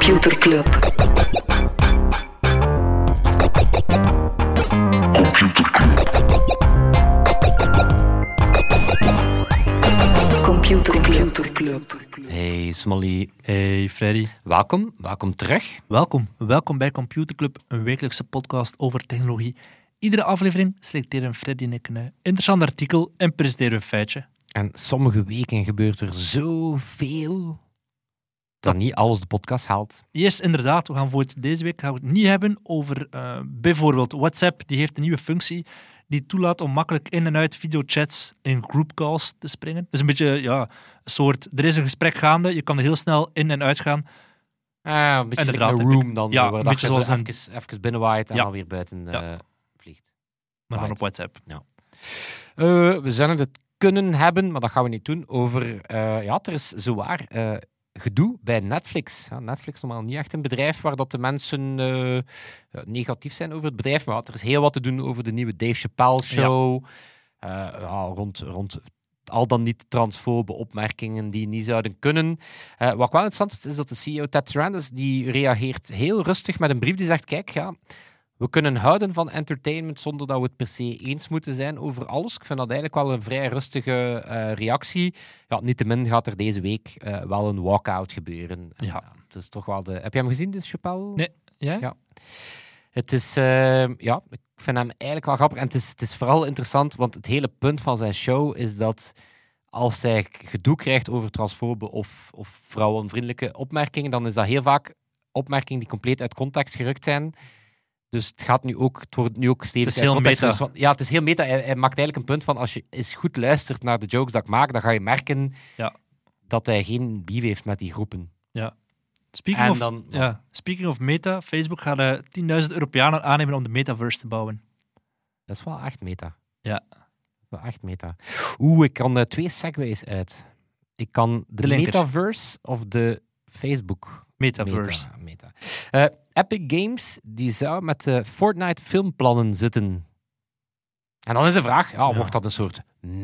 Computer Club. Computer Computer Club. Hey Smolly, Hey Freddy, welkom, welkom terug. welkom. Welkom bij Computer Club, een wekelijkse podcast over technologie. Iedere aflevering selecteren Freddy en ik een eh, interessant artikel en presenteren we een feitje. En sommige weken gebeurt er zoveel dat niet alles de podcast haalt. Yes, inderdaad, we gaan voor het deze week gaan we het niet hebben over eh, bijvoorbeeld WhatsApp. Die heeft een nieuwe functie die toelaat om makkelijk in en uit videochats in groupcalls te springen. Dus een beetje, ja, een soort, er is een gesprek gaande, je kan er heel snel in en uit gaan. Ah, een beetje Inderdaad, like een room dan, ja, een beetje je zo zoals een- even, even binnenwaait en Ja. dan weer buiten eh, Ja. vliegt. Maar dan op WhatsApp. Eh, we zouden het kunnen hebben, maar dat gaan we niet doen, over... eh, ja, er is zowaar eh gedoe bij Netflix. Ja, Netflix normaal niet echt een bedrijf waar dat de mensen eh, negatief zijn over het bedrijf, maar er is heel wat te doen over de nieuwe Dave Chappelle show. Eh, ja, rond, rond al dan niet transfobe opmerkingen die niet zouden kunnen. Eh, wat wel interessant is, is dat de CEO Ted Sarandos, die reageert heel rustig met een brief die zegt, kijk, ja, we kunnen houden van entertainment zonder dat we het per se eens moeten zijn over alles. Ik vind dat eigenlijk wel een vrij rustige eh, reactie. Ja, niettemin gaat er deze week eh, wel een walkout gebeuren. En, Ja. het is toch wel de... Heb je hem gezien, dus Chappelle? Nee. Ja? Ja. Het is, eh, ja, ik vind hem eigenlijk wel grappig. En het is, het is vooral interessant, want het hele punt van zijn show is dat als hij gedoe krijgt over transfobe of, of vrouwenvriendelijke opmerkingen, dan is dat heel vaak opmerkingen die compleet uit context gerukt zijn. Dus het gaat nu ook, het wordt nu ook steeds Het is heel meta. Van- ja, het is heel meta. Hij, hij maakt eigenlijk een punt van als je eens goed luistert naar de jokes dat ik maak, dan ga je merken Ja. dat hij geen beef heeft met die groepen. Speaking, En of, dan- ja, speaking of meta, Facebook gaat eh 10.000 Europeanen aannemen om de metaverse te bouwen. Dat is wel echt meta. Ja. Dat is wel echt meta. Oeh, ik kan eh, twee segways uit. Ik kan de, metaverse of de Facebook Metaverse. Meta. meta. Eh, Epic Games die zou met de Fortnite filmplannen zitten. En dan is de vraag, ja, wordt dat een soort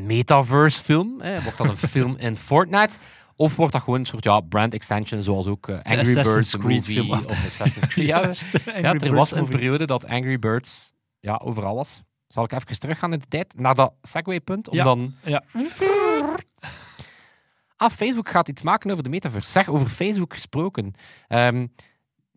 metaverse film? Hè? Wordt dat een film in Fortnite? Of wordt dat gewoon een soort ja, brand extension, zoals ook eh, Angry Assassin's Birds, Creed movie, film. of Assassin's Creed. Ja, er was een periode dat Angry Birds ja, overal was. Zal ik even teruggaan in de tijd naar dat segway-punt? Om Ja. dan... Ja. Ah, Facebook gaat iets maken over de metaverse. Zeg, over Facebook gesproken. Ehm,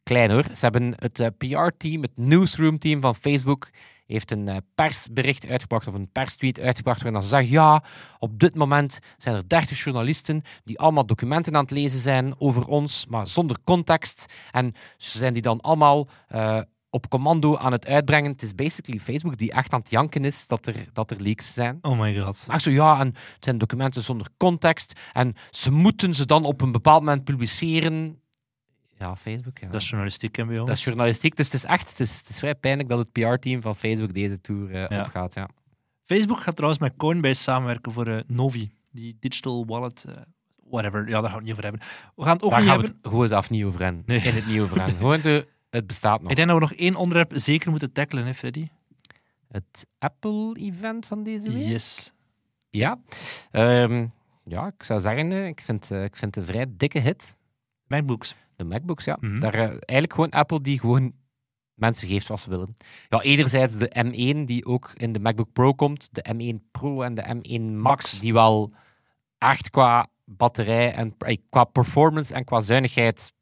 klein hoor. Ze hebben het eh, PR-team, het newsroom-team van Facebook, heeft een eh, persbericht uitgebracht of een perstweet uitgebracht waarin ze zeggen, ja, op dit moment zijn er 30 journalisten die allemaal documenten aan het lezen zijn over ons, maar zonder context. En ze zijn die dan allemaal eh, op commando aan het uitbrengen. Het is basically Facebook die echt aan het janken is dat er, dat er leaks zijn. Oh my god. Maar zo, ja, en het zijn documenten zonder context. En ze moeten ze dan op een bepaald moment publiceren. Ja, Facebook, ja. Dat is journalistiek, hè, bij ons. Dat is journalistiek. Dus het is echt, het is, het is vrij pijnlijk dat het PR-team van Facebook deze tour eh, Ja. opgaat. Ja. Facebook gaat trouwens met Coinbase samenwerken voor eh, Novi, die digital wallet, eh, whatever. Ja, daar gaan we het niet over hebben. We gaan het ook Daar niet gaan we hebben. het gewoon zelf niet over hebben. Nee. In het niet over hebben. Gewoon de, het bestaat nog. Ik denk dat we nog één onderwerp zeker moeten tackelen, hè, Freddy? Het Apple-event van deze week? Yes. Ja. Ehm, ja, ik zou zeggen, ik vind, ik vind het een vrij dikke hit. MacBooks. De MacBooks, ja. Mhm. Daar, eh, eigenlijk gewoon Apple die gewoon mensen geeft wat ze willen. Ja, enerzijds de M1 die ook in de MacBook Pro komt, de M1 Pro en de M1 Max, Max. die wel echt qua batterij en eh, qua performance en qua zuinigheid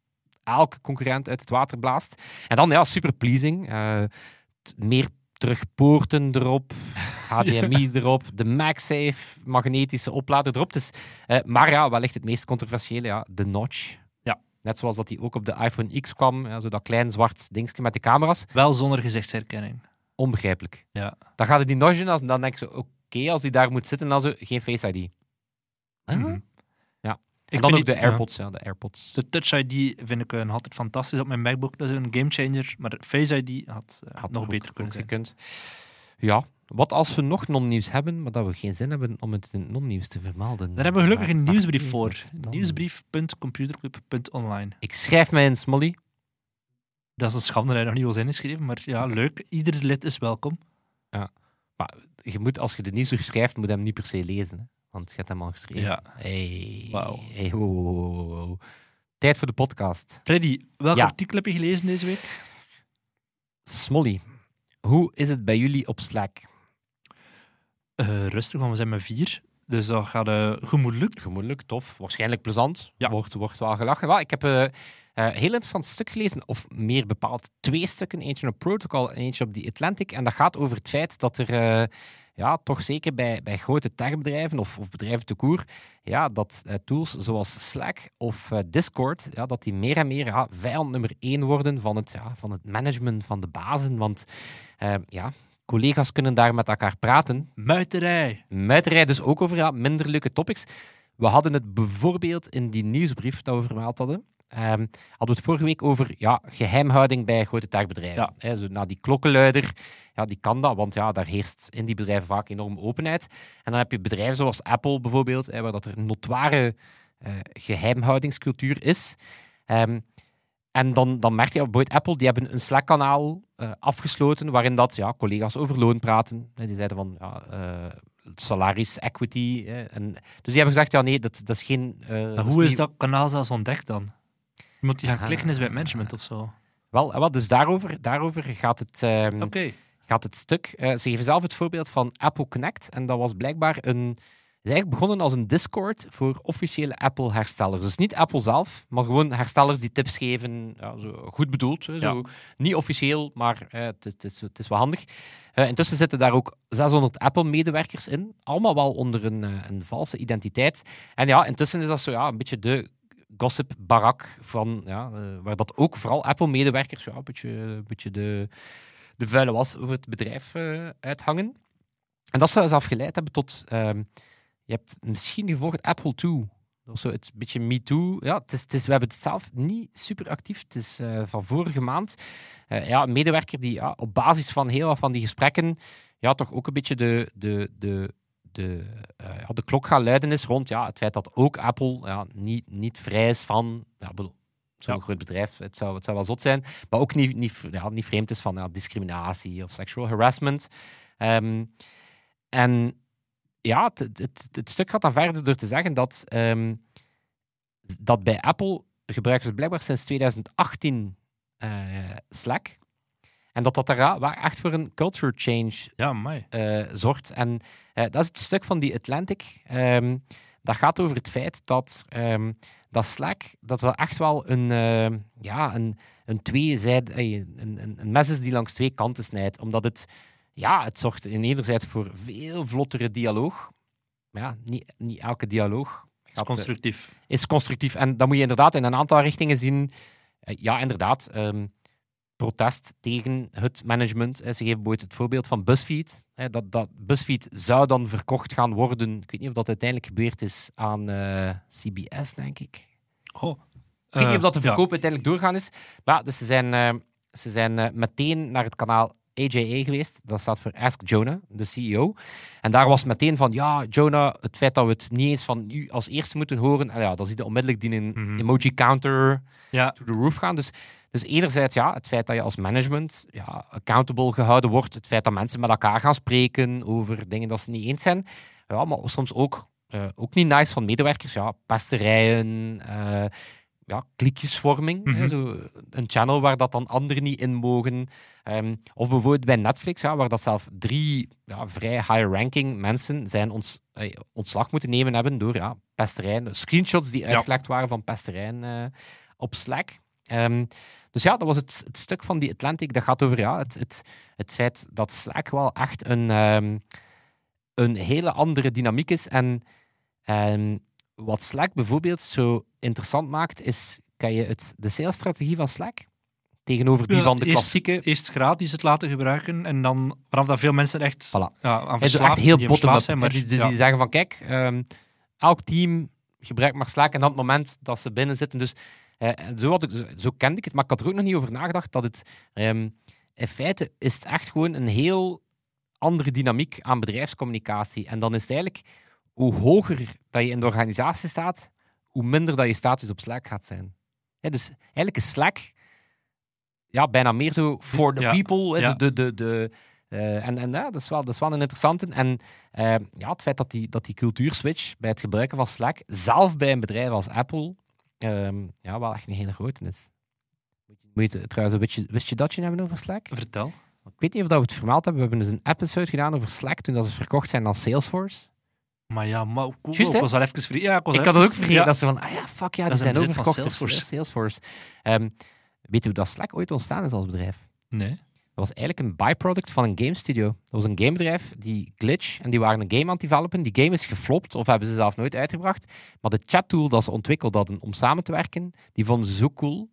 elke concurrent uit het water blaast. En dan, ja, super pleasing. Eh, meer terugpoorten erop, HDMI erop, de MagSafe magnetische oplader erop. Dus, maar ja, wellicht het meest controversiële, ja, de notch. Net zoals dat die ook op de iPhone X kwam, ja, zo dat klein zwart dingetje met de camera's. Wel zonder gezichtsherkenning. Onbegrijpelijk. Ja. Dan gaat het die notch doen, als, dan denk ik zo, oké, als die daar moet zitten, dan zo, geen Face ID. Huh? Mhm. Ja. Ik En dan vind ook de die-. AirPods, ja, de AirPods. De Touch ID vind ik nog altijd fantastisch op mijn MacBook. Dat is een gamechanger. Maar Face ID had, eh, Had nog ook- beter kunnen ook zijn. gekund. Ja, wat als we nog non-nieuws hebben, maar dat we geen zin hebben om het in het non-nieuws te vermelden? Daar hebben we gelukkig een nieuwsbrief voor. Nieuwsbrief.computerclub.online. Ik schrijf mij in, Smolly. Dat is een schande dat hij nog niet was ingeschreven, maar ja, leuk. Ieder lid is welkom. Maar je moet, als je de nieuwsbrief schrijft, moet je hem niet per se lezen. Hè? Want je hebt hem al geschreven. Ja. Hey, Wauw. Hey, wow, wow, wow, wow. Tijd voor de podcast. Freddy, welk Ja. artikel heb je gelezen deze week? Smolly, hoe is het bij jullie op Slack? Eh, rustig, want we zijn met vier. Dus dat gaat eh, gemoedelijk. Gemoedelijk, tof, waarschijnlijk plezant. Ja. Wordt, wordt wel gelachen. Wel, ik heb eh, eh, een heel interessant stuk gelezen, of meer bepaald twee stukken. Eentje op Protocol en eentje op The Atlantic. En dat gaat over het feit dat er, ja, toch zeker bij, bij grote techbedrijven of, of bedrijven te koer, ja, dat tools zoals Slack of Discord, ja, dat die meer en meer ja, vijand nummer één worden van het, ja, van het management van de bazen. Want ja, collega's kunnen daar met elkaar praten. Muiterij. Muiterij dus ook over ja, minder leuke topics. We hadden het bijvoorbeeld in die nieuwsbrief dat we vermeld hadden. ehm, hadden we het vorige week over ja, geheimhouding bij grote techbedrijven. Ja. Zo, nou, die klokkenluider, ja, die kan dat, want ja, daar heerst in die bedrijven vaak enorm openheid. En dan heb je bedrijven zoals Apple bijvoorbeeld, hè, waar dat er een notoire eh, geheimhoudingscultuur is. Ehm, en dan, dan merk je, bijvoorbeeld Apple, die hebben een Slack-kanaal eh, afgesloten, waarin dat ja, collega's over loon praten. Hè, die zeiden van, ja, eh, salaris, equity. en, dus die hebben gezegd, ja nee, dat, dat is geen... eh, dat hoe is niet- dat kanaal zelfs ontdekt dan? Moet die gaan Ah. klikken is bij het management of zo? Wel, wel, dus daarover, daarover gaat het... ehm, gaat het stuk. Ze geven zelf het voorbeeld van Apple Connect. En dat was blijkbaar een. Het is eigenlijk begonnen als een Discord voor officiële Apple-herstellers. Dus niet Apple zelf, maar gewoon herstellers die tips geven. Ja, zo goed bedoeld. Zo. Niet officieel, maar eh, het, is- is, wel handig. Eh, intussen zitten daar ook 600 Apple-medewerkers in. Allemaal wel onder een, eh, een valse identiteit. En ja, intussen is dat zo ja, een beetje de gossip-barak van. Ja, waar dat ook vooral Apple-medewerkers ja, een beetje, een beetje de de vuile was over het bedrijf uithangen. En dat zou zelf geleid hebben tot... ehm, je hebt misschien gevolgd Apple 2. Dat zo het beetje Me Too. Ja, het is, het is, we hebben het zelf niet super actief. Het is eh, van vorige maand. Eh, ja, een medewerker die ja, op basis van heel wat van die gesprekken ja, toch ook een beetje de, de, de, de, eh, ja, de klok gaan luiden is rond ja, het feit dat ook Apple ja, niet, niet vrij is van... Ja, bedoel, Zo'n Ja. groot bedrijf, het zou, het zou wel zot zijn. Maar ook niet, niet, ja, niet vreemd is van ja, discriminatie of sexual harassment. Ehm, en ja, het, het, stuk gaat dan verder door te zeggen dat, ehm, dat bij Apple gebruiken ze blijkbaar sinds 2018 eh, Slack. En dat dat daar waar echt voor een culture change Ja, eh, zorgt. En eh, dat is het stuk van die Atlantic. Ehm, dat gaat over het feit dat, ehm, dat Slack dat dat echt wel een, ja, een, een, een, een, een mes is die langs twee kanten snijdt. Omdat het, ja, het zorgt in enerzijds voor veel vlottere dialoog. Maar ja, niet, niet elke dialoog is eh, constructief. is constructief. En dat moet je inderdaad in een aantal richtingen zien. Eh, ja, inderdaad. ehm, protest tegen het management. Ze geven bijvoorbeeld het voorbeeld van BuzzFeed. Dat, dat BuzzFeed zou dan verkocht gaan worden. Ik weet niet of dat uiteindelijk gebeurd is aan eh, CBS, denk ik. Goh. Ik weet niet of dat de ja. verkoop uiteindelijk doorgaan is. Maar dus ze zijn, ze zijn meteen naar het kanaal AJA geweest. Dat staat voor Ask Jonah, de CEO. En daar was meteen van, ja, Jonah, het feit dat we het niet eens van u als eerste moeten horen, en ja, dan zie je onmiddellijk die een Mhm. emoji counter Ja, to the roof gaan. Dus, dus enerzijds, ja, het feit dat je als management ja, accountable gehouden wordt, het feit dat mensen met elkaar gaan spreken over dingen dat ze niet eens zijn, ja, maar soms ook, eh, ook niet nice van medewerkers, ja, pesterijen, eh, ja, klikjesvorming, hè, Mhm. zo, een channel waar dat dan anderen niet in mogen. Ehm, of bijvoorbeeld bij Netflix, ja, waar dat zelf drie ja, vrij high-ranking mensen zijn ons, eh, ontslag moeten nemen hebben door ja, pesterijen. Screenshots die Ja. uitgelekt waren van pesterijen eh, op Slack. Ehm, dus ja, dat was het, het stuk van die Atlantic. Dat gaat over ja, het, het, het feit dat Slack wel echt een, ehm, een hele andere dynamiek is. En wat Slack bijvoorbeeld zo interessant maakt, is, kan je het, de salesstrategie van Slack tegenover die Ja, van de eerst- klassieke... Eerst gratis het laten gebruiken en dan vanaf dat veel mensen echt Voilà. ja, aan verslaafd, echt heel die bottom-up. zijn. Maar. Dus, dus ja. die zeggen van, kijk, ehm, elk team gebruikt maar Slack en dan het moment dat ze binnen zitten. Dus eh, zo, had ik, zo, zo kende ik het, maar ik had er ook nog niet over nagedacht dat het... ehm, in feite is het echt gewoon een heel andere dynamiek aan bedrijfscommunicatie. En dan is het eigenlijk, hoe hoger dat je in de organisatie staat, hoe minder dat je status op Slack gaat zijn. Dus eigenlijk is Slack ja, bijna meer zo for the Ja, people. ja. De, de, de, de, eh, en en ja, dat, is wel, dat is wel een interessante. En eh, ja, het feit dat die, dat die cultuurswitch bij het gebruiken van Slack, zelf bij een bedrijf als Apple, ehm, ja, wel echt een hele grote is. Moet je, trouwens, wist je, wist je dat je hebben over Slack? Vertel. Ik weet niet of dat we het vermeld hebben. We hebben dus een episode gedaan over Slack toen dat ze verkocht zijn aan Salesforce. Maar ja, maar, hè? ik was al even vergeten. Ja, ik was Ik al had het ook vergeten. ja. Dat ze van, ah ja, fuck ja, Dat die zijn bezit van Salesforce. Salesforce. Ehm, weet je hoe dat Slack ooit ontstaan is als bedrijf? Nee. Dat was eigenlijk een byproduct van een game studio. Dat was een gamebedrijf, die Glitch, en die waren een game aan het developen. Die game is geflopt, of hebben ze zelf nooit uitgebracht. Maar de chattool dat ze ontwikkeld hadden om samen te werken, die vonden ze zo cool.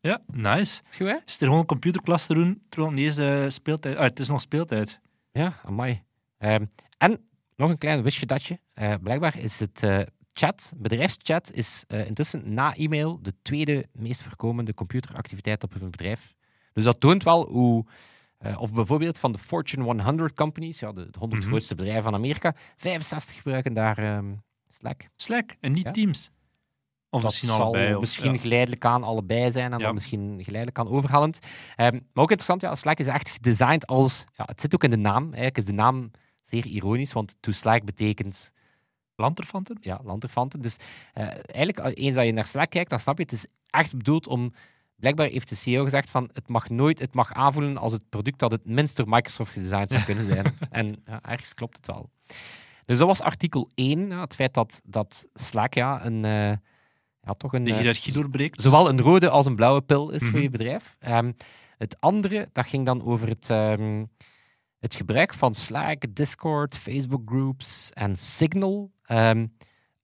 Ja, nice. Is goed? Is er gewoon een computerklas te doen, terwijl het niet eens eh, speeltijd... Ah, het is nog speeltijd. Ja, amai. Ehm, en nog een klein wistje datje. Eh, blijkbaar is het eh, chat, bedrijfschat, is eh, intussen na e-mail de tweede meest voorkomende computeractiviteit op een bedrijf. Dus dat toont wel hoe, of bijvoorbeeld van de Fortune 100 companies, ja, de, de 100 Mhm. grootste bedrijven van Amerika, 65 gebruiken daar ehm, Slack. Slack en niet Ja. Teams. Of dat misschien zal allebei. Of, misschien ja. geleidelijk aan allebei zijn en Ja. dan misschien geleidelijk aan overhallend. Ehm, maar ook interessant, ja, Slack is echt gedesigned als... Ja, het zit ook in de naam. Eigenlijk is de naam zeer ironisch, want to Slack betekent Lanterfanten? ja, lanterfanten. Dus eh, eigenlijk, als- eens dat je naar Slack kijkt, dan snap je, het is echt bedoeld om... Blijkbaar heeft de CEO gezegd van, het mag nooit, het mag aanvoelen als het product dat het minst door Microsoft gedesigned zou kunnen zijn. en ja, ergens klopt het wel. Dus dat was artikel 1, ja, het feit dat, dat Slack ja, een... eh, ja, toch een, De eh, hiërarchie doorbreekt. zowel een rode als een blauwe pil is voor Mhm. je bedrijf. Ehm, het andere, dat ging dan over het, ehm, het gebruik van Slack, Discord, Facebook groups en Signal ehm,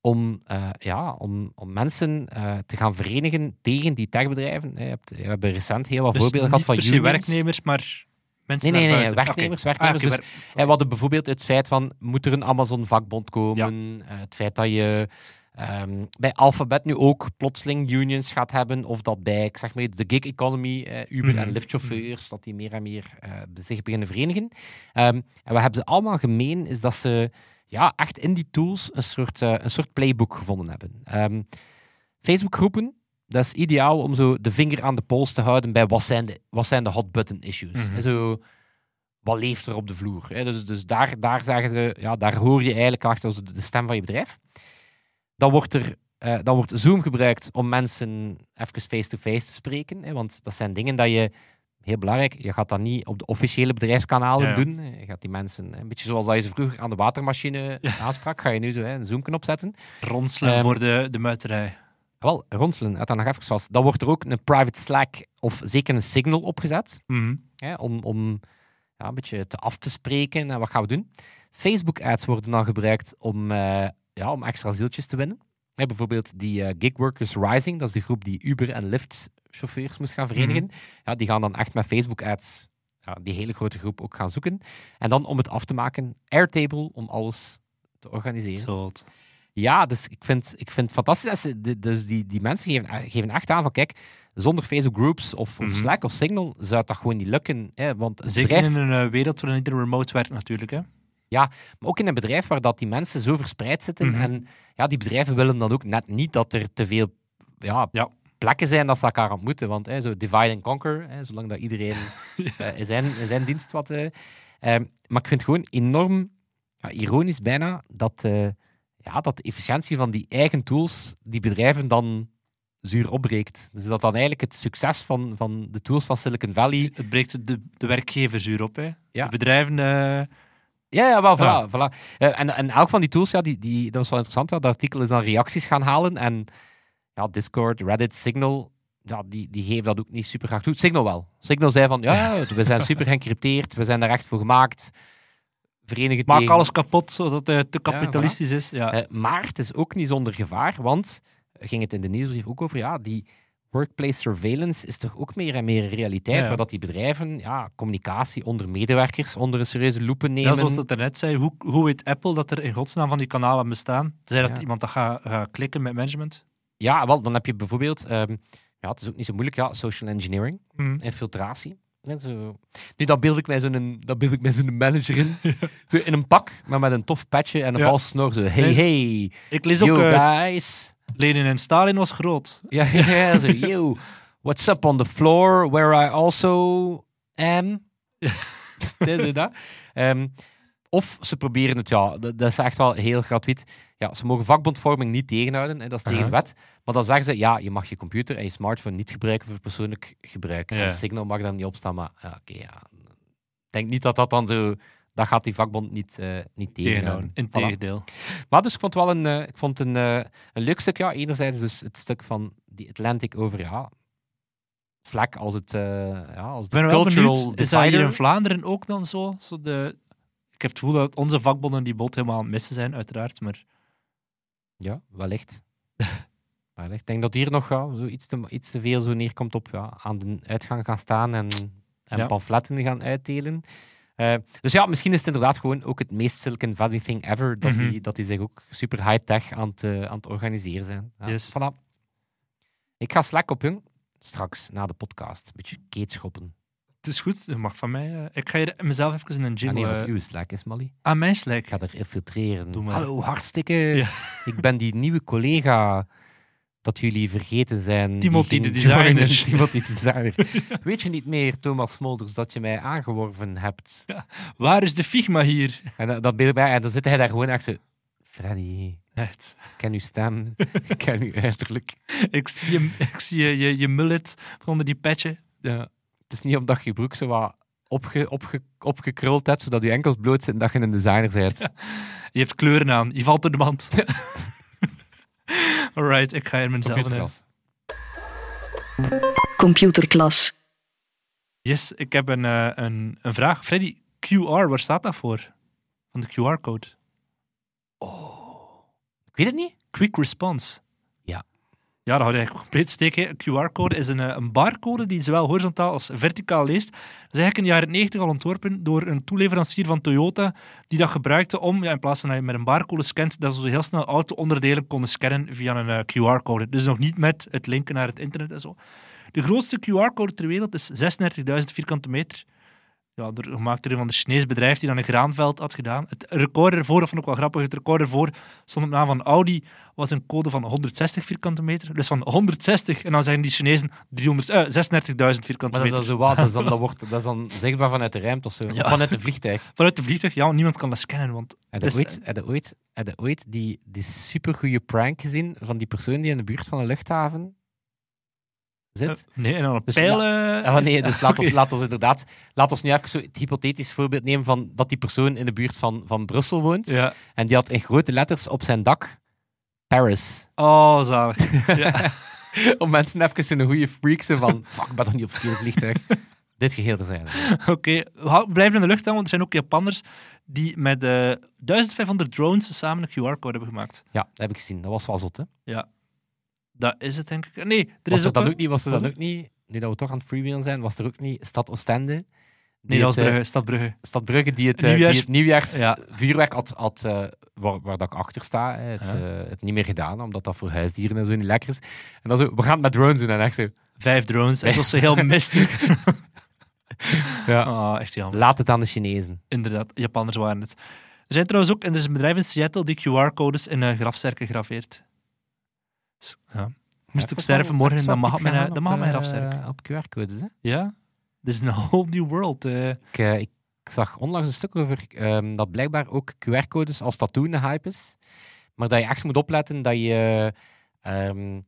om, eh, ja, om, om mensen eh, te gaan verenigen tegen die techbedrijven. Je hebt, we hebben recent heel wat Dus voorbeelden gehad van unions. werkwerknemers, maar mensen Nee, nee, nee, werknemers, werknemers. Ah, oké, Dus we hadden bijvoorbeeld het feit van, moet er een Amazon-vakbond komen? Eh, het feit dat je ehm, bij Alphabet nu ook plotseling unions gaat hebben, of dat bij, ik zeg maar, de gig economy, eh, Uber Mhm. en Lyft-chauffeurs, dat die meer en meer eh, zich beginnen verenigen. Ehm, en wat hebben ze allemaal gemeen, is dat ze ja, echt in die tools een soort, eh, een soort playbook gevonden hebben. Ehm, Facebook-groepen, dat is ideaal om zo de vinger aan de pols te houden bij wat zijn de, wat zijn de hot button issues. Mhm. En zo, wat leeft er op de vloer? Hè? Dus, dus daar, daar zeggen ze, ja, daar hoor je eigenlijk achter als de stem van je bedrijf. Dan wordt er eh, dan wordt Zoom gebruikt om mensen even face-to-face te spreken. Hè? Want dat zijn dingen dat je, heel belangrijk, je gaat dat niet op de officiële bedrijfskanalen Ja, ja. doen. Je gaat die mensen, een beetje zoals dat je ze vroeger aan de watermachine aansprak, ga je nu zo hè, een Zoom-knop zetten. Ronselen Ehm, voor de, de muiterij. Wel, ronselen, uit dan nog even vast. Dan wordt er ook een private Slack of zeker een Signal opgezet Mhm. hè, om, om ja, een beetje te af te spreken en wat gaan we doen. Facebook-ads worden dan gebruikt om, eh, ja, om extra zieltjes te winnen. Bijvoorbeeld die eh, Gig Workers Rising, dat is de groep die Uber en Lyft-chauffeurs moest gaan verenigen. ja, die gaan dan echt met Facebook-ads ja, die hele grote groep ook gaan zoeken. En dan om het af te maken, Airtable om alles te organiseren. Ja, dus ik vind, ik vind het fantastisch. dat ze- Dus die, die mensen geven, geven echt aan van, kijk, zonder Facebook Groups of, of Mhm. Slack of Signal zou dat gewoon niet lukken. Hè? Want Zeker bedrijf, in een eh, wereld waarin iedereen remote werkt natuurlijk. Hè? Maar ook in een bedrijf waar dat die mensen zo verspreid zitten. Mhm. En ja, die bedrijven willen dan ook net niet dat er te veel ja, Ja. plekken zijn dat ze elkaar ontmoeten. Want hè, zo divide and conquer, hè, zolang dat iedereen eh, in, zijn, zijn dienst wat... ehm, maar ik vind het gewoon enorm ja, ironisch bijna dat, eh, ja, dat de efficiëntie van die eigen tools die bedrijven dan zuur opbreekt. Dus dat dan eigenlijk het succes van, van de tools van Silicon Valley... Het breekt de, de werkgevers zuur op. Hè? Ja. De bedrijven... Ja, ja, wel, voilà. voilà. Eh, en, en elk van die tools, ja, die, die, dat was wel interessant. Ja, dat artikel is dan reacties gaan halen. En ja, Discord, Reddit, Signal, ja, die, die geven dat ook niet super graag toe. Signal wel. Signal zei van, ja, we zijn super geëncrypteerd, we zijn daar echt voor gemaakt. Verenigen maak tegen- alles kapot, zodat het te kapitalistisch is. Ja. Eh, maar het is ook niet zonder gevaar, want ging het in de nieuwsbrief ook over, ja, die workplace surveillance is toch ook meer en meer een realiteit, Ja, waar dat die bedrijven ja, communicatie onder medewerkers onder een serieuze loepen nemen. Ja, zoals dat er net zei, hoe, hoe weet Apple dat er in godsnaam van die kanalen bestaan? Zij dat Ja. iemand dat gaat gaat klikken met management? Ja, wel, dan heb je bijvoorbeeld, ehm, ja, het is ook niet zo moeilijk, ja, social engineering, Mhm. infiltratie. En zo. Nu, dan beeld ik mij zo'n dan beeld ik mij zo'n manager in, zo in een pak, maar met een tof petje en een valse snor, zo, hey, hey, Ik lees ook, yo eh, guys. Lenin en Stalin was groot. Ja, ja, ja, zo, yo, what's up on the floor, where I also am. Dit, dat. Ehm, of ze proberen het, ja, dat, dat is echt wel heel gratuit. ja, ze mogen vakbondvorming niet tegenhouden, hè, dat is tegen de wet. Maar dan zeggen ze, ja, je mag je computer en je smartphone niet gebruiken voor persoonlijk gebruik. Ja. En Signal mag daar niet op staan, maar ja, oké, ja. Ik denk niet dat dat dan zo... Dat gaat die vakbond niet, eh, niet tegenhouden. Integendeel. Maar dus ik vond het wel een, eh, ik vond een, eh, een leuk stuk. Ja, enerzijds dus het stuk van die Atlantic over ja, Slack als het, ja, als de ben cultural benieuwd, is dat hier in Vlaanderen ook dan zo? zo de... Ik heb het gevoel dat onze vakbonden die bot helemaal aan het missen zijn, uiteraard. Maar Ja, wellicht. wellicht. Ik denk dat hier nog ja, zo iets, te, iets te veel zo neerkomt op ja, aan de uitgang gaan staan en, en Ja. pamfletten gaan uitdelen. Eh, dus ja, misschien is het inderdaad gewoon ook het meest Silicon Valley thing ever, dat, Mhm. die, dat die zich ook super high-tech aan, het, eh, aan het organiseren zijn. Ja, Yes. voilà. Ik ga Slack op, jong. Straks, na de podcast. Een beetje keetschoppen. het is goed, dat mag van mij. eh. Ik ga hier mezelf even in een Ah, jingle... nee, op uw Slack is Molly. aan mijn Slack. Ik ga er infiltreren. Hallo, hartstikke. Ja. Ik ben die nieuwe collega dat jullie vergeten zijn. Timothy de designer. Timothy de designer. Weet je niet meer, Thomas Smolders, dat je mij aangeworven hebt? Waar is de Figma hier? En dat, dat beeld bij, en dan zit hij daar gewoon echt zo. Freddy, Echt. ik ken uw stem, ik ken uw uiterlijk. Ik zie je, ik zie je, je, je mullet van onder die petje. Ja. Het is niet omdat je broek zo wat opge, opge, opgekruld hebt, zodat je enkels bloot zitten, dat je een designer bent. Je hebt kleuren aan. Je valt door de band. Alright, ik ga hier mezelf in. Computerklas. Computerklas. Yes, ik heb een, eh, een, een vraag. Freddy, QR, waar staat dat voor? Van de QR-code. Ik weet het niet. Quick response. Ja. Dat houdt eigenlijk compleet steek. hè. Een QR-code is een, eh, een barcode die zowel horizontaal als verticaal leest. Dat is eigenlijk in de jaren 90 al ontworpen door een toeleverancier van Toyota, die dat gebruikte om, ja, in plaats van dat je met een barcode scant, dat ze heel snel auto-onderdelen konden scannen via een eh, QR-code. Dus nog niet met het linken naar het internet en zo. De grootste QR-code ter wereld is 36.000 vierkante meter. Ja, door, gemaakt door een van de Chinees bedrijf die dan een graanveld had gedaan. Het record ervoor, dat vond ik wel grappig, het record ervoor stond op naam van Audi, was een code van 160 vierkante meter. Dus van 160, en dan zeggen die Chinezen 300 eh, 36.000 vierkante Maar dat is meter. dan zo wat, dat is dan, dat wordt, dat is dan zichtbaar vanuit de ruimte of zo. Ja. vanuit de vliegtuig. Vanuit de vliegtuig, ja, niemand kan dat scannen, want... Heb je ooit, heb je ooit, heb je ooit die, die supergoeie prank gezien van die persoon die in de buurt van een luchthaven zit? eh, nee, en dan een Dus pijl... la- Ah, nee, dus laat ons, oké. laat ons inderdaad... Laat ons nu even zo het hypothetisch voorbeeld nemen van dat die persoon in de buurt van, van Brussel woont. Ja. En die had in grote letters op zijn dak Paris. Oh, zalig. Ja. Om mensen even een goede freak zo van... Fuck, ik ben toch niet op het verkeerde vliegtuig. Dit geheel te zijn. Oké, we blijven in de lucht aan, want er zijn ook Japanners die met eh 1500 drones samen een QR-code hebben gemaakt. Ja, dat heb ik gezien. Dat was wel zot, hè? Dat is het, denk ik. Nee, er Was is ook... dan een- ook niet, was er dan ook niet, nu dat we toch aan het freewheelen zijn, was er ook niet Stad Oostende? Nee, dat was het, eh, Brugge, Stad Brugge. Stad Brugge die het, eh, Nieuwjaars- die het nieuwjaars Ja. vuurwerk had, had eh, waar, waar dat ik achter sta, het, Ja. het niet meer gedaan, omdat dat voor huisdieren en zo niet lekker is. En dan zo, we gaan het met drones doen en echt zo, Vijf drones. Het was zo heel mistig. ja. Ah, echt jammer. laat het aan de Chinezen. Inderdaad, Japanners waren het. Er zijn trouwens ook, en er is een bedrijf in Seattle die QR-codes in uh, grafzerken graveert. Ja. Moest ik sterven morgen, dan mag het mijn, dan mag mijn grafzerk. eh, Op QR-codes, hè. Ja? Dit is een whole new world. eh. Ik, eh, ik zag onlangs een stuk over ehm, dat blijkbaar ook QR-codes als tattoo een hype is. Maar dat je echt moet opletten dat je ehm,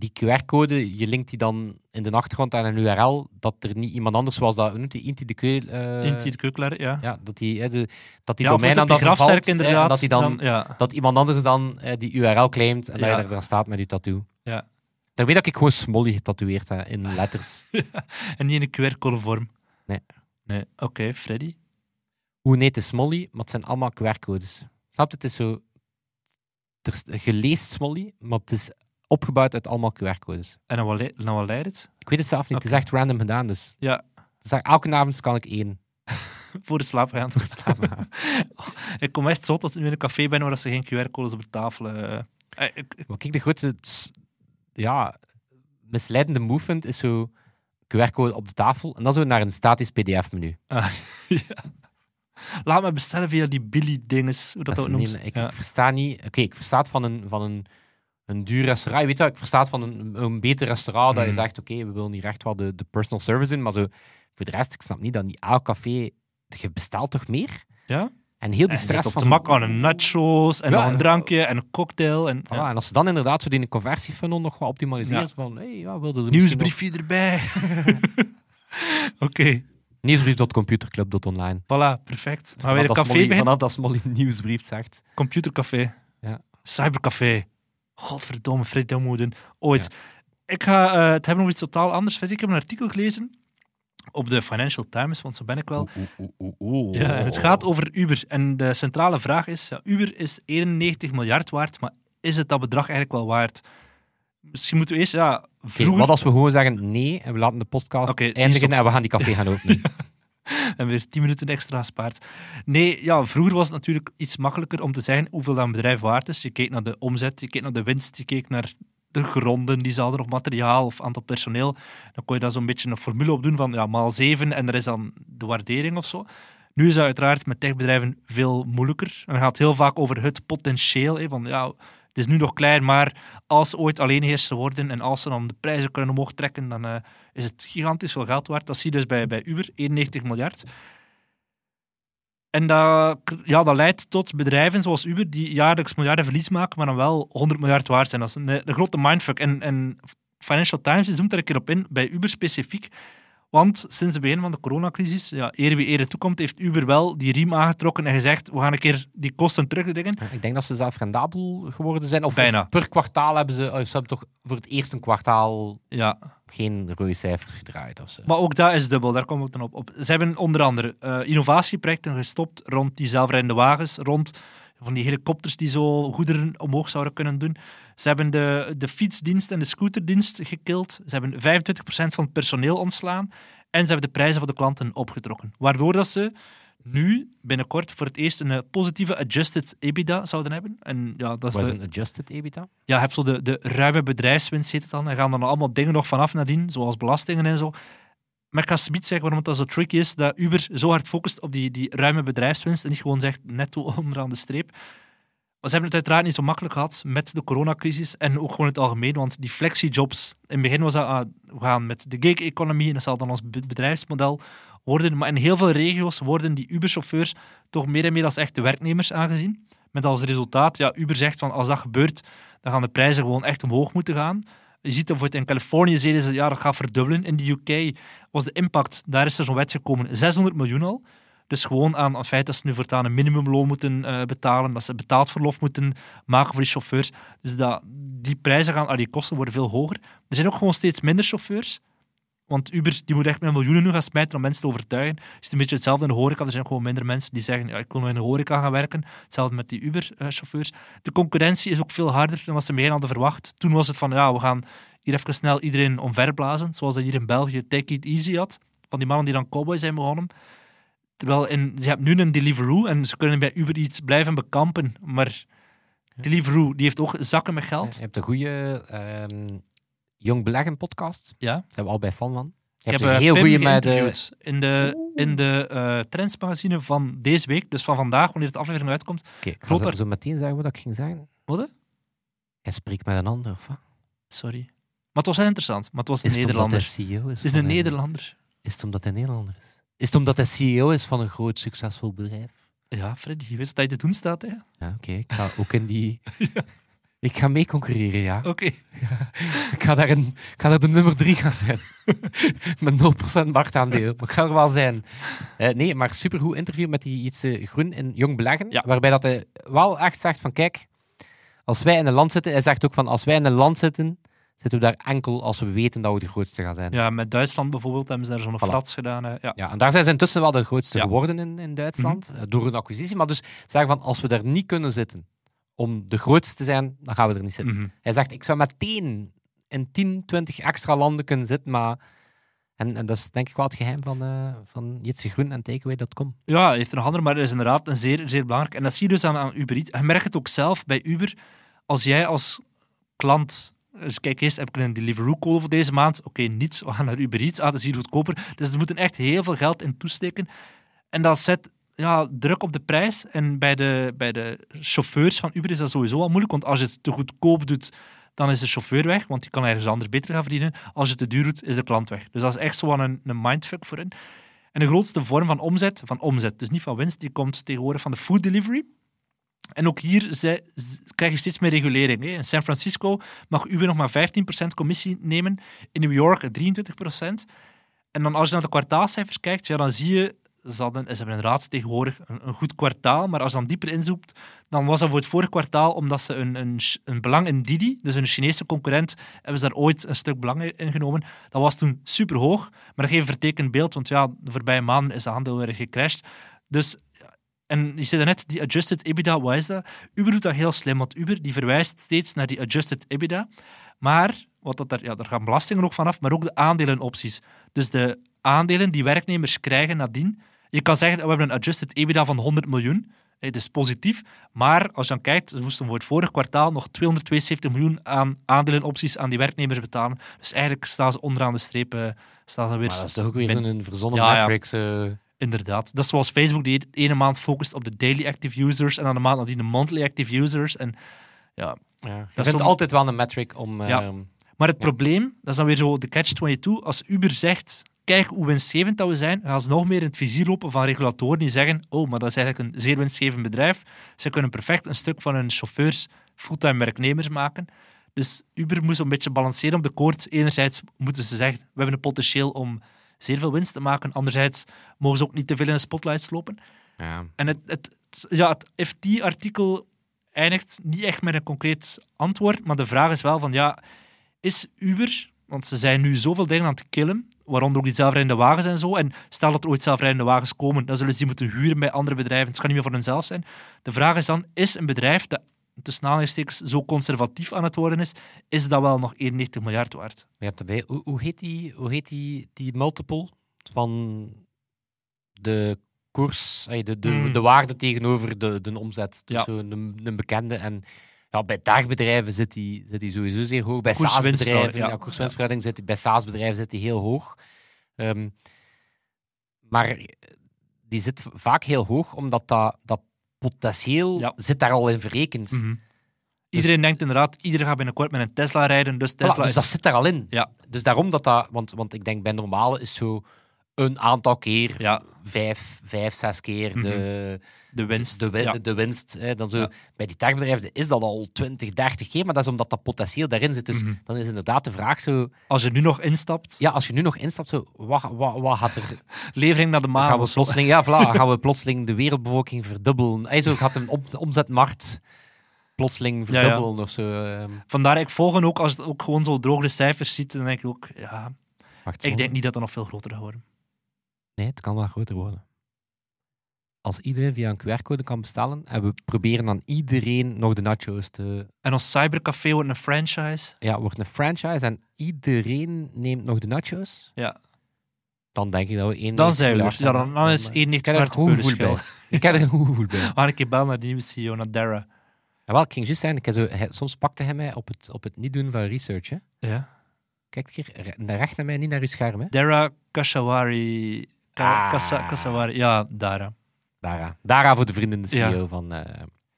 die QR-code, je linkt die dan in de achtergrond aan een URL, dat er niet iemand anders zoals dat, noemt die, Inti de Keul, eh, Inti de Keukelaar, ja. ja, dat die, de, dat die ja, domein op die vervalt, inderdaad. dat, die dan, ja. dat iemand anders dan eh, die URL claimt en dat je er dan staat met je tattoo. Ja. Daarmee dat ik gewoon Smolly getatoeëerd heb in letters. En niet in een QR-code vorm. Nee. Nee, oké, Freddy. Hoe nee, het is Smolly, maar het zijn allemaal QR-codes. Snap je? Het is zo... Er is geleest Smolly, maar het is opgebouwd uit allemaal QR-codes. En dan wat, le- dan wat leidt het? Ik weet het zelf niet, het is echt random gedaan. Dus, Ja. dus elke avond kan ik één Voor de slaap gaan. slapen gaan. ik kom echt zot als ik in een café ben waar ze geen QR-codes op de tafel... eh, eh, ik- ik- Wat ik de grootste s- ja, misleidende move vind, is zo QR-code op de tafel en dan zo naar een statisch PDF-menu. ah, ja. Laat me bestellen via die Billy-dinges, hoe dat, Dat ook is noemt. niet- ik, Ja. ik versta niet... Oké, ik versta het van een, van een, een duur restaurant. Je Weet je, ik versta het van een, een beter restaurant dat je Mhm. zegt, oké, we willen hier echt wel de, de personal service doen, maar zo, voor de rest, ik snap niet dat niet elk café... Je bestelt toch meer? Ja? En heel die En stress op van de mak aan een nachos en Ja. een drankje en een cocktail. En, Voilà, en als ze dan inderdaad zo die conversiefunnel nog wat optimaliseren, Ja. van, hey, ja, wilde er Nieuwsbriefje erbij. Oké, nog- Nieuwsbrief.computerclub.online. voilà, perfect. Gaan we weer een café beginnen? Vanaf dat Smolly nieuwsbrief zegt. Computercafé. Ja. Cybercafé. Godverdomme, Fred, doen. Ooit. Ik ga eh, het hebben over iets totaal anders. Fred, ik heb een artikel gelezen op de Financial Times, want zo ben ik wel. Ja, en het gaat over Uber. En de centrale vraag is, ja, Uber is 91 miljard waard, maar is het dat bedrag eigenlijk wel waard? Misschien moeten we eerst, ja, wat als we gewoon zeggen nee en we laten de podcast eindigen en we gaan die café gaan openen? en weer 10 minuten extra gespaard. Nee, ja, vroeger was het natuurlijk iets makkelijker om te zeggen hoeveel dat een bedrijf waard is. Je keek naar de omzet, je keek naar de winst, je keek naar de gronden die ze hadden, of materiaal, of aantal personeel. Dan kon je daar zo'n beetje een formule op doen van ja, maal 7 en er is dan de waardering of zo. Nu is dat uiteraard met techbedrijven veel moeilijker. En het gaat heel vaak over het potentieel. Hè, van, ja, het is nu nog klein, maar als ze ooit alleenheerser worden en als ze dan de prijzen kunnen omhoog trekken, dan eh, is het gigantisch veel geld waard. Dat zie je dus bij, bij Uber, 91 miljard. En dat, ja, dat leidt tot bedrijven zoals Uber die jaarlijks miljarden verlies maken, maar dan wel 100 miljard waard zijn. Dat is een, grote mindfuck. En, en Financial Times zoomt er een keer op in, bij Uber specifiek. Want sinds het begin van de coronacrisis, ja, eer wie eer toekomt, heeft Uber wel die riem aangetrokken en gezegd, we gaan een keer die kosten terugdringen. Ik denk dat ze zelf rendabel geworden zijn. Of, Bijna. of per kwartaal hebben ze, oh, ze hebben toch voor het eerste kwartaal Ja, geen rode cijfers gedraaid. Of zo. Maar ook dat is dubbel, daar kom ik dan op. op. Ze hebben onder andere eh, innovatieprojecten gestopt rond die zelfrijdende wagens, rond van die helikopters die zo goederen omhoog zouden kunnen doen. Ze hebben de, de fietsdienst en de scooterdienst gekild. Ze hebben 25% van het personeel ontslaan. En ze hebben de prijzen voor de klanten opgetrokken. Waardoor dat ze nu binnenkort voor het eerst een eh, positieve adjusted EBITDA zouden hebben. En ja, dat is Wat is de- een adjusted EBITDA? ja, je hebt zo de, de ruime bedrijfswinst, heet het dan. En gaan dan allemaal dingen nog vanaf nadien, zoals belastingen en zo. Maar ik ga niet zeggen waarom het dat zo tricky is, dat Uber zo hard focust op die, die ruime bedrijfswinst en niet gewoon zegt netto onderaan de streep. Maar ze hebben het uiteraard niet zo makkelijk gehad met de coronacrisis en ook gewoon het algemeen, want die flexi-jobs, in het begin was dat, ah, we gaan met de gig-economie en dat zal dan ons be- bedrijfsmodel worden, maar in heel veel regio's worden die Uber-chauffeurs toch meer en meer als echte werknemers aangezien. Met als resultaat, ja, Uber zegt van als dat gebeurt, dan gaan de prijzen gewoon echt omhoog moeten gaan. Je ziet dat bijvoorbeeld in Californië zeiden ze, ja, dat gaat verdubbelen. In de UK was de impact, daar is er zo'n wet gekomen, 600 miljoen al. Dus gewoon aan het feit dat ze nu voortaan een minimumloon moeten eh, betalen, dat ze betaald verlof moeten maken voor die chauffeurs. Dus dat, die prijzen gaan, die kosten worden veel hoger. Er zijn ook gewoon steeds minder chauffeurs. Want Uber die moet echt met miljoenen nu gaan smijten om mensen te overtuigen. Het is een beetje hetzelfde in de horeca. Er zijn gewoon minder mensen die zeggen, ja, ik wil in de horeca gaan werken. Hetzelfde met die Uber-chauffeurs. De concurrentie is ook veel harder dan wat ze meer hadden verwacht. Toen was het van, ja, we gaan hier even snel iedereen omverblazen. Zoals dat hier in België Take It Easy had. Van die mannen die dan cowboy zijn begonnen. Terwijl in, je hebt nu een Deliveroo en ze kunnen bij Uber iets blijven bekampen. Maar Deliveroo die heeft ook zakken met Je geld. hebt een goede ehm Jong Beleggen podcast. Ja. Daar zijn we al bij fan van. Je Ik heb een eh, heel goede met de... geïnterviewd in de, in de eh trendsmagazine van deze week, dus van vandaag, wanneer de aflevering uitkomt. Oké, ga Groot zo, meteen zeggen wat ik ging zeggen. Wat? Hij spreekt met een ander, of wat? Sorry. Maar het was wel interessant, maar het was een Is het omdat hij Nederlander. CEO is? Het is van een Nederlander. Is het omdat hij Nederlander is? Is het omdat hij CEO is van een groot, succesvol bedrijf? Ja, Freddy, je weet wat hij te doen staat, hè? Ja, oké. Ik ga ook in die... Ik ga mee concurreren, ja. Oké. Ik ga daar, een, ik ga daar de nummer drie gaan zijn. Met 0% marktaandeel. Maar ik ga er wel zijn. Eh, nee, maar supergoed interview met die iets groen in Jong Beleggen. Ja. Waarbij dat hij wel echt zegt van kijk, als wij in een land zitten, hij zegt ook van als wij in een land zitten, zitten we daar enkel als we weten dat we de grootste gaan zijn. Ja, met Duitsland bijvoorbeeld hebben ze daar zo'n Voilà. frats gedaan. hè. Ja. Ja, en daar zijn ze intussen wel de grootste Ja. geworden in, in Duitsland, eh, door een acquisitie. Maar dus zeggen van, als we daar niet kunnen zitten om de grootste te zijn, dan gaan we er niet zitten. Mhm. Hij zegt, ik zou meteen in 10, 20 extra landen kunnen zitten, maar... En, en dat is denk ik wel het geheim van, eh van Jitse Groen en Takeaway.com. Ja, heeft er nog andere, maar dat is inderdaad een zeer, zeer belangrijk. En dat zie je dus aan, aan Uber Eats. Je merkt het ook zelf bij Uber. Als jij als klant... Dus kijk, eerst heb ik een Deliveroo-code voor deze maand. Oké, niets. We gaan naar Uber Eats. Ah, dat is hier goedkoper. Dus ze moeten echt heel veel geld in toesteken. En dat zet ja, druk op de prijs. En bij de, bij de chauffeurs van Uber is dat sowieso al moeilijk. Want als je het te goedkoop doet, dan is de chauffeur weg. Want die kan ergens anders beter gaan verdienen. Als je het te duur doet, is de klant weg. Dus dat is echt zo een, een mindfuck voor hen. En de grootste vorm van omzet, van omzet, dus niet van winst, die komt tegenwoordig van de food delivery. En ook hier krijg je steeds meer regulering. Hè. In San Francisco mag Uber nog maar 15% commissie nemen, in New York 23%. En dan als je naar de kwartaalcijfers kijkt, ja, dan zie je, ze, hadden, ze hebben tegenwoordig een, een goed kwartaal, maar als je dan dieper inzoekt, dan was dat voor het vorige kwartaal omdat ze een, een, een belang in Didi, dus een Chinese concurrent, hebben ze daar ooit een stuk belang in genomen. Dat was toen super hoog, maar dat geeft een vertekend beeld, want ja, de voorbije maanden is de aandeel weer gecrashed. Dus, en je zei net, die adjusted EBITDA, wat is dat? Uber doet dat heel slim, want Uber die verwijst steeds naar die adjusted EBITDA, maar wat dat daar, ja, daar gaan belastingen ook vanaf, maar ook de aandelenopties. Dus de aandelen die werknemers krijgen nadien. Je kan zeggen, we hebben een adjusted EBITDA van 100 miljoen. Het is positief, maar als je dan kijkt, ze moesten voor het vorige kwartaal nog 272 miljoen aan aandelenopties aan die werknemers betalen. Dus eigenlijk staan ze onderaan de streep, eh, staan ze weer... Maar dat is toch ook weer zo'n verzonnen Ja, ja. metrics. Inderdaad. Dat is zoals Facebook die ene maand focust op de daily active users en dan de maand nadien de monthly active users. En, ja. ja. Je is vindt altijd wel een metric om... Ja. ehm, Maar het Ja. probleem, dat is dan weer zo de catch-22, als Uber zegt, kijk hoe winstgevend dat we zijn, gaan ze nog meer in het vizier lopen van regulatoren die zeggen, oh, maar dat is eigenlijk een zeer winstgevend bedrijf. Ze kunnen perfect een stuk van hun chauffeurs fulltime werknemers maken. Dus Uber moet een beetje balanceren op de koord. Enerzijds moeten ze zeggen, we hebben een potentieel om zeer veel winst te maken. Anderzijds mogen ze ook niet te veel in de spotlights lopen. ja. En het, het, ja, het FT-artikel eindigt niet echt met een concreet antwoord, maar de vraag is wel van, ja, is Uber, want ze zijn nu zoveel dingen aan het killen, waaronder ook die zelfrijdende wagens en zo, en stel dat er ooit zelfrijdende wagens komen, dan zullen ze die moeten huren bij andere bedrijven, het kan niet meer voor hunzelf zijn. De vraag is dan, is een bedrijf dat tussen aanhalingstekens zo conservatief aan het worden is, is dat wel nog 91 miljard waard? Je hebt erbij, hoe, hoe heet, die, hoe heet die, die multiple van de koers, de, de, Mm. de waarde tegenover de, de omzet? Dus Ja. zo'n een, een bekende. En ja, bij dagbedrijven zit die, zit die sowieso zeer hoog. Bij SaaS-bedrijven, ja. ja, koers-winstverhouding zit die, bij SaaS-bedrijven zit die heel hoog. Ehm, maar die zit vaak heel hoog, omdat dat, dat potentieel Ja. zit daar al in verrekend. Mhm. Iedereen denkt inderdaad, iedereen gaat binnenkort met een Tesla rijden, dus Tesla Voilà, dus is... dat zit daar al in. Ja. Dus daarom dat dat... Want, want ik denk bij normale is zo een aantal keer, Ja, vijf, vijf, zes keer de, de winst. de, win- ja. de winst. Hè, dan zo, Ja. Bij die techbedrijven is dat al 20, 30 keer, maar dat is omdat dat potentieel daarin zit. Dus Mhm. dan is inderdaad de vraag zo... Als je nu nog instapt, Ja, als je nu nog instapt, zo, wat, wat, wat gaat er... levering naar de maan. gaan we plotseling, ja, voilà, gaan we plotseling de wereldbevolking verdubbelen? Hij zo gaat een om, omzetmarkt plotseling ja. verdubbelen of zo. ehm. Vandaar, ik volg hen ook als het ook gewoon zo droge cijfers ziet. Dan denk ik ook, ja, Wacht, ik denk niet dat dat nog veel groter gaat worden. Nee, het kan wel groter worden. Als iedereen via een QR-code kan bestellen en we proberen dan iedereen nog de nachos te... En ons cybercafé wordt een franchise. Ja, wordt een franchise en iedereen neemt nog de nachos, Ja, dan denk ik dat we één... dan zijn we er. Ja, dan, dan is 91 ik heb een miljard goed per gevoel bij. Ik heb er een goed gevoel bij. Een keer bellen naar de nieuwe CEO, naar Dara. Ja, wel, ik ging juist zeggen, ik heb zo, hij- soms pakte hij mij op het, op het niet doen van research. Hè. Ja. Kijk hier, recht naar mij, niet naar uw scherm. Hè. Dara Kashawari. Ka- Ah. Kasa- Kasawari. Ja, Dara. Dara. Dara voor de vrienden, de Ja. CEO van, eh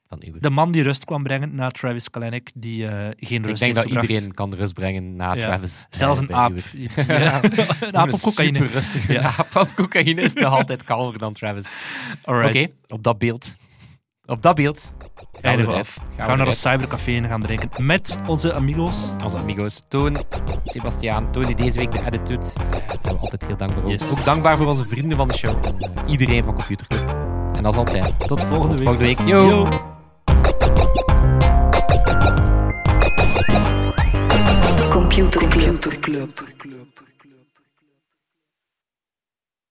van Uber. De man die rust kwam brengen na Travis Kalanick, die eh, geen ik rust denk dat gebracht. iedereen kan rust brengen na Ja. Travis. Zelfs een aap. Die- een aap op cocaïne. Super rustig. Ja. Een aap op cocaïne is nog altijd kalmer dan Travis. Oké, op dat beeld. Op dat beeld. Gaan we. Gaan Gaan we naar een cybercafé en gaan drinken met onze amigos. Onze amigos. Toon, Sebastiaan, Toon die deze week de edit doet. Daar zijn we altijd heel dankbaar voor. Yes. Ook dankbaar voor onze vrienden van de show. En, iedereen van Computer Club. En dat zal het zijn. Tot volgende week. volgende week. Yo. Yo. Computer Club. Computer Club.